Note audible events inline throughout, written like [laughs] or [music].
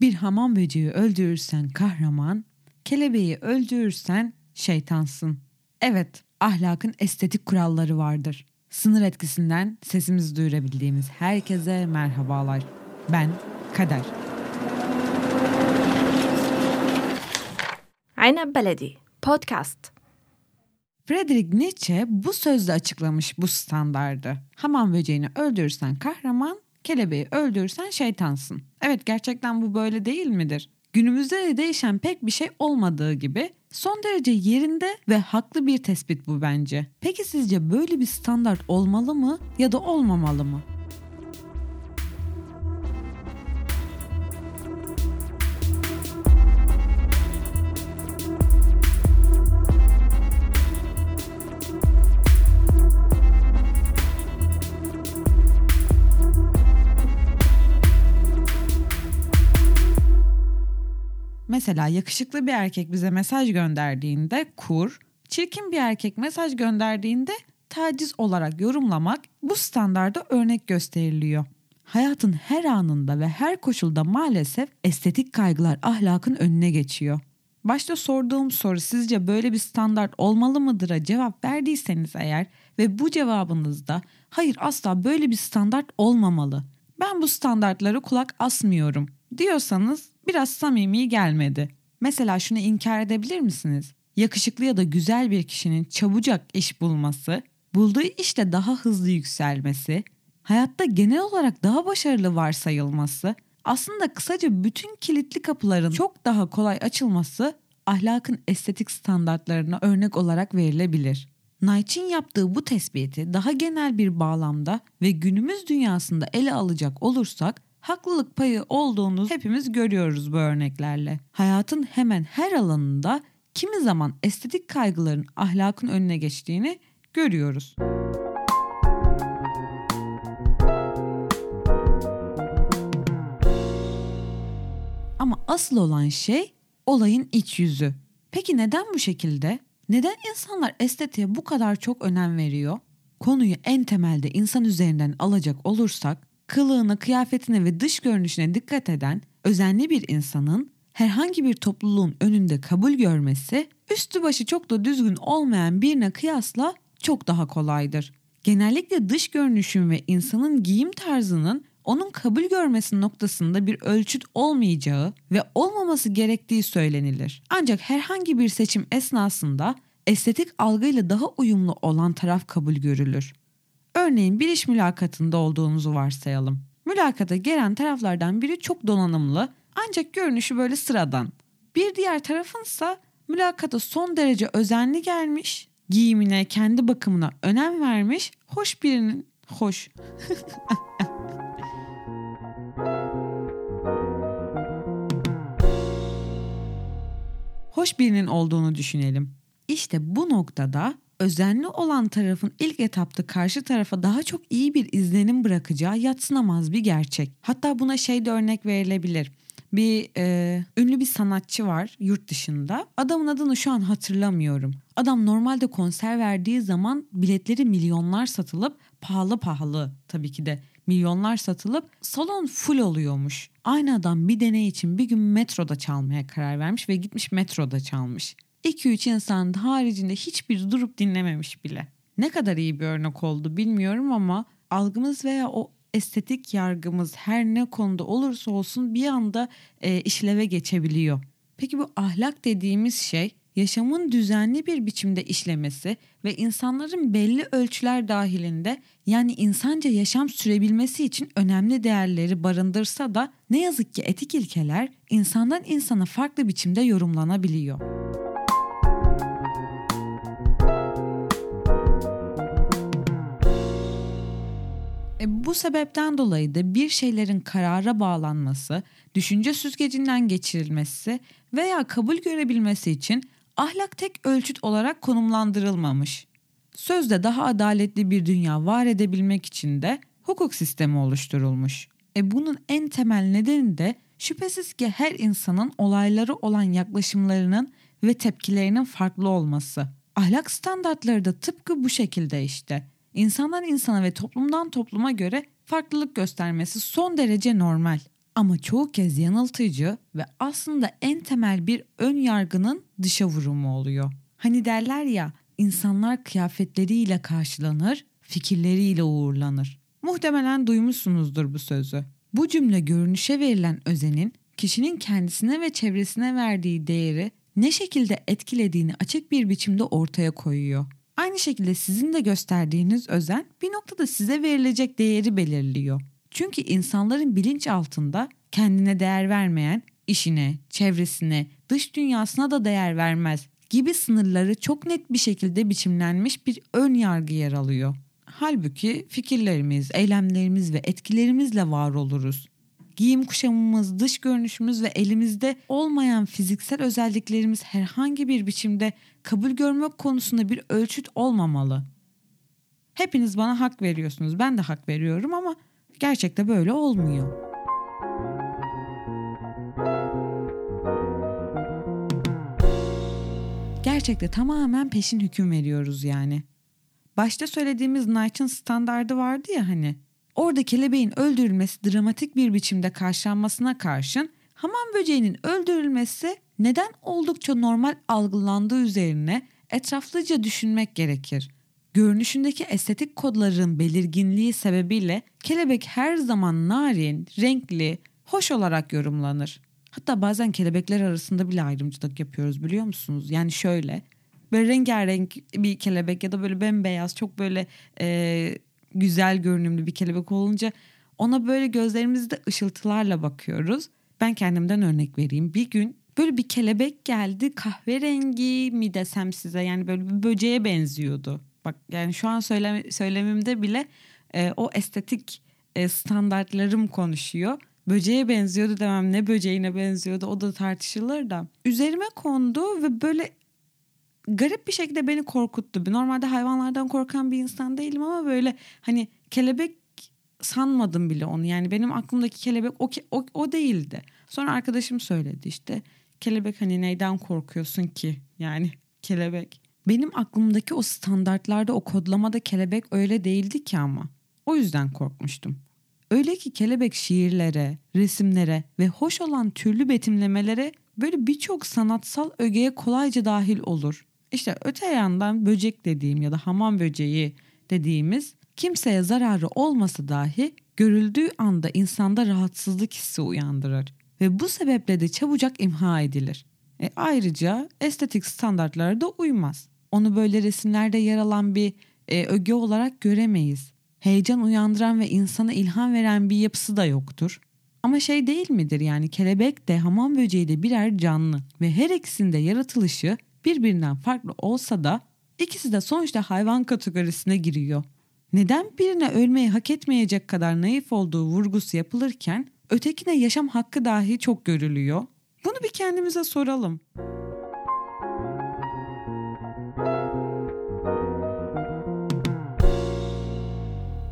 Bir hamam böceği öldürürsen kahraman, kelebeği öldürürsen şeytansın. Evet, ahlakın estetik kuralları vardır. Sınır etkisinden sesimizi duyurabildiğimiz herkese merhabalar. Ben Kader. Eine Beledi Podcast. Friedrich Nietzsche bu sözle açıklamış bu standardı. Hamam böceğini öldürürsen kahraman, kelebeği öldürürsen şeytansın. Evet gerçekten bu böyle değil midir? Günümüzde de değişen pek bir şey olmadığı gibi son derece yerinde ve haklı bir tespit bu bence. Peki sizce böyle bir standart olmalı mı ya da olmamalı mı? Mesela yakışıklı bir erkek bize mesaj gönderdiğinde kur, çirkin bir erkek mesaj gönderdiğinde taciz olarak yorumlamak bu standarda örnek gösteriliyor. Hayatın her anında ve her koşulda maalesef estetik kaygılar ahlakın önüne geçiyor. Başta sorduğum soru sizce böyle bir standart olmalı mıdır'a cevap verdiyseniz eğer ve bu cevabınızda hayır asla böyle bir standart olmamalı. Ben bu standartlara kulak asmıyorum diyorsanız biraz samimi gelmedi. Mesela şunu inkar edebilir misiniz? Yakışıklı ya da güzel bir kişinin çabucak iş bulması, bulduğu işte daha hızlı yükselmesi, hayatta genel olarak daha başarılı varsayılması, aslında kısaca bütün kilitli kapıların çok daha kolay açılması ahlakın estetik standartlarına örnek olarak verilebilir. Knight'in yaptığı bu tespiti daha genel bir bağlamda ve günümüz dünyasında ele alacak olursak haklılık payı olduğunu hepimiz görüyoruz bu örneklerle. Hayatın hemen her alanında kimi zaman estetik kaygıların ahlakın önüne geçtiğini görüyoruz. Ama asıl olan şey olayın iç yüzü. Peki neden bu şekilde? Neden insanlar estetiğe bu kadar çok önem veriyor? Konuyu en temelde insan üzerinden alacak olursak kılığına, kıyafetine ve dış görünüşüne dikkat eden özenli bir insanın herhangi bir topluluğun önünde kabul görmesi üstü başı çok da düzgün olmayan birine kıyasla çok daha kolaydır. Genellikle dış görünüşün ve insanın giyim tarzının onun kabul görmesi noktasında bir ölçüt olmayacağı ve olmaması gerektiği söylenilir. Ancak herhangi bir seçim esnasında estetik algıyla daha uyumlu olan taraf kabul görülür. Örneğin bir iş mülakatında olduğunuzu varsayalım. Mülakata gelen taraflardan biri çok donanımlı ancak görünüşü böyle sıradan. Bir diğer tarafınsa mülakata son derece özenli gelmiş, giyimine, kendi bakımına önem vermiş, hoş birinin hoş. [laughs] hoş birinin olduğunu düşünelim. İşte bu noktada özenli olan tarafın ilk etapta karşı tarafa daha çok iyi bir izlenim bırakacağı yatsınamaz bir gerçek. Hatta buna şey de örnek verilebilir. Bir e, ünlü bir sanatçı var yurt dışında. Adamın adını şu an hatırlamıyorum. Adam normalde konser verdiği zaman biletleri milyonlar satılıp pahalı pahalı tabii ki de milyonlar satılıp salon full oluyormuş. Aynı adam bir deney için bir gün metroda çalmaya karar vermiş ve gitmiş metroda çalmış. 2-3 insan haricinde hiçbir durup dinlememiş bile. Ne kadar iyi bir örnek oldu bilmiyorum ama algımız veya o estetik yargımız her ne konuda olursa olsun bir anda e, işleve geçebiliyor. Peki bu ahlak dediğimiz şey yaşamın düzenli bir biçimde işlemesi ve insanların belli ölçüler dahilinde yani insanca yaşam sürebilmesi için önemli değerleri barındırsa da ne yazık ki etik ilkeler insandan insana farklı biçimde yorumlanabiliyor. Sebepten dolayı da bir şeylerin karara bağlanması, düşünce süzgecinden geçirilmesi veya kabul görebilmesi için ahlak tek ölçüt olarak konumlandırılmamış. Sözde daha adaletli bir dünya var edebilmek için de hukuk sistemi oluşturulmuş. E bunun en temel nedeni de şüphesiz ki her insanın olayları olan yaklaşımlarının ve tepkilerinin farklı olması. Ahlak standartları da tıpkı bu şekilde işte insandan insana ve toplumdan topluma göre farklılık göstermesi son derece normal. Ama çoğu kez yanıltıcı ve aslında en temel bir ön yargının dışa vurumu oluyor. Hani derler ya insanlar kıyafetleriyle karşılanır, fikirleriyle uğurlanır. Muhtemelen duymuşsunuzdur bu sözü. Bu cümle görünüşe verilen özenin kişinin kendisine ve çevresine verdiği değeri ne şekilde etkilediğini açık bir biçimde ortaya koyuyor. Aynı şekilde sizin de gösterdiğiniz özen bir noktada size verilecek değeri belirliyor. Çünkü insanların bilinç altında kendine değer vermeyen, işine, çevresine, dış dünyasına da değer vermez gibi sınırları çok net bir şekilde biçimlenmiş bir ön yargı yer alıyor. Halbuki fikirlerimiz, eylemlerimiz ve etkilerimizle var oluruz. Giyim kuşamımız, dış görünüşümüz ve elimizde olmayan fiziksel özelliklerimiz herhangi bir biçimde kabul görmek konusunda bir ölçüt olmamalı. Hepiniz bana hak veriyorsunuz. Ben de hak veriyorum ama gerçekte böyle olmuyor. Gerçekte tamamen peşin hüküm veriyoruz yani. Başta söylediğimiz Knight'ın standardı vardı ya hani. Orada kelebeğin öldürülmesi dramatik bir biçimde karşılanmasına karşın hamam böceğinin öldürülmesi neden oldukça normal algılandığı üzerine etraflıca düşünmek gerekir. Görünüşündeki estetik kodların belirginliği sebebiyle kelebek her zaman narin, renkli, hoş olarak yorumlanır. Hatta bazen kelebekler arasında bile ayrımcılık yapıyoruz biliyor musunuz? Yani şöyle böyle rengarenk bir kelebek ya da böyle bembeyaz çok böyle e, güzel görünümlü bir kelebek olunca ona böyle gözlerimizde ışıltılarla bakıyoruz. Ben kendimden örnek vereyim. Bir gün böyle bir kelebek geldi kahverengi mi desem size yani böyle bir böceğe benziyordu. Bak yani şu an söylem söylemimde bile e, o estetik e, standartlarım konuşuyor. Böceğe benziyordu demem ne böceğine benziyordu o da tartışılır da. Üzerime kondu ve böyle garip bir şekilde beni korkuttu. Normalde hayvanlardan korkan bir insan değilim ama böyle hani kelebek sanmadım bile onu. Yani benim aklımdaki kelebek o, o, o değildi. Sonra arkadaşım söyledi işte kelebek hani neyden korkuyorsun ki? Yani kelebek. Benim aklımdaki o standartlarda o kodlamada kelebek öyle değildi ki ama. O yüzden korkmuştum. Öyle ki kelebek şiirlere, resimlere ve hoş olan türlü betimlemelere böyle birçok sanatsal ögeye kolayca dahil olur. İşte öte yandan böcek dediğim ya da hamam böceği dediğimiz kimseye zararı olmasa dahi görüldüğü anda insanda rahatsızlık hissi uyandırır ve bu sebeple de çabucak imha edilir. E ayrıca estetik standartlara da uymaz. Onu böyle resimlerde yer alan bir e, öge olarak göremeyiz. Heyecan uyandıran ve insana ilham veren bir yapısı da yoktur. Ama şey değil midir yani kelebek de hamam böceği de birer canlı ve her ikisinde yaratılışı birbirinden farklı olsa da ikisi de sonuçta hayvan kategorisine giriyor. Neden birine ölmeyi hak etmeyecek kadar naif olduğu vurgusu yapılırken ötekine yaşam hakkı dahi çok görülüyor? Bunu bir kendimize soralım.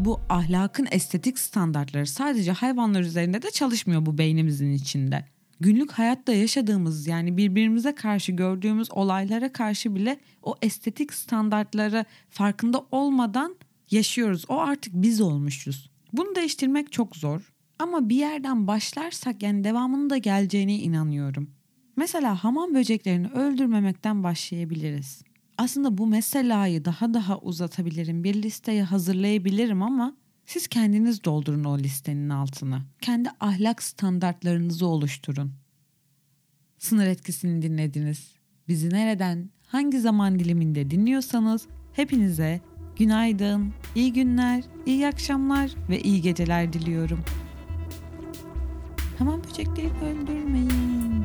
Bu ahlakın estetik standartları sadece hayvanlar üzerinde de çalışmıyor bu beynimizin içinde günlük hayatta yaşadığımız yani birbirimize karşı gördüğümüz olaylara karşı bile o estetik standartları farkında olmadan yaşıyoruz. O artık biz olmuşuz. Bunu değiştirmek çok zor ama bir yerden başlarsak yani devamının da geleceğine inanıyorum. Mesela hamam böceklerini öldürmemekten başlayabiliriz. Aslında bu meselayı daha daha uzatabilirim. Bir listeyi hazırlayabilirim ama siz kendiniz doldurun o listenin altına. Kendi ahlak standartlarınızı oluşturun. Sınır etkisini dinlediniz. Bizi nereden, hangi zaman diliminde dinliyorsanız hepinize günaydın, iyi günler, iyi akşamlar ve iyi geceler diliyorum. Tamam böcekleri öldürmeyin.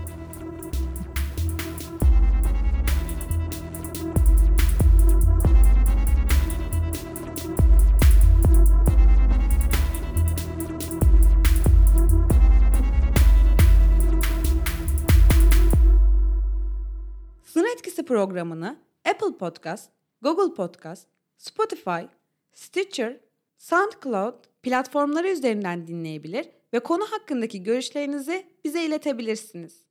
Programını Apple Podcast, Google Podcast, Spotify, Stitcher, SoundCloud platformları üzerinden dinleyebilir ve konu hakkındaki görüşlerinizi bize iletebilirsiniz.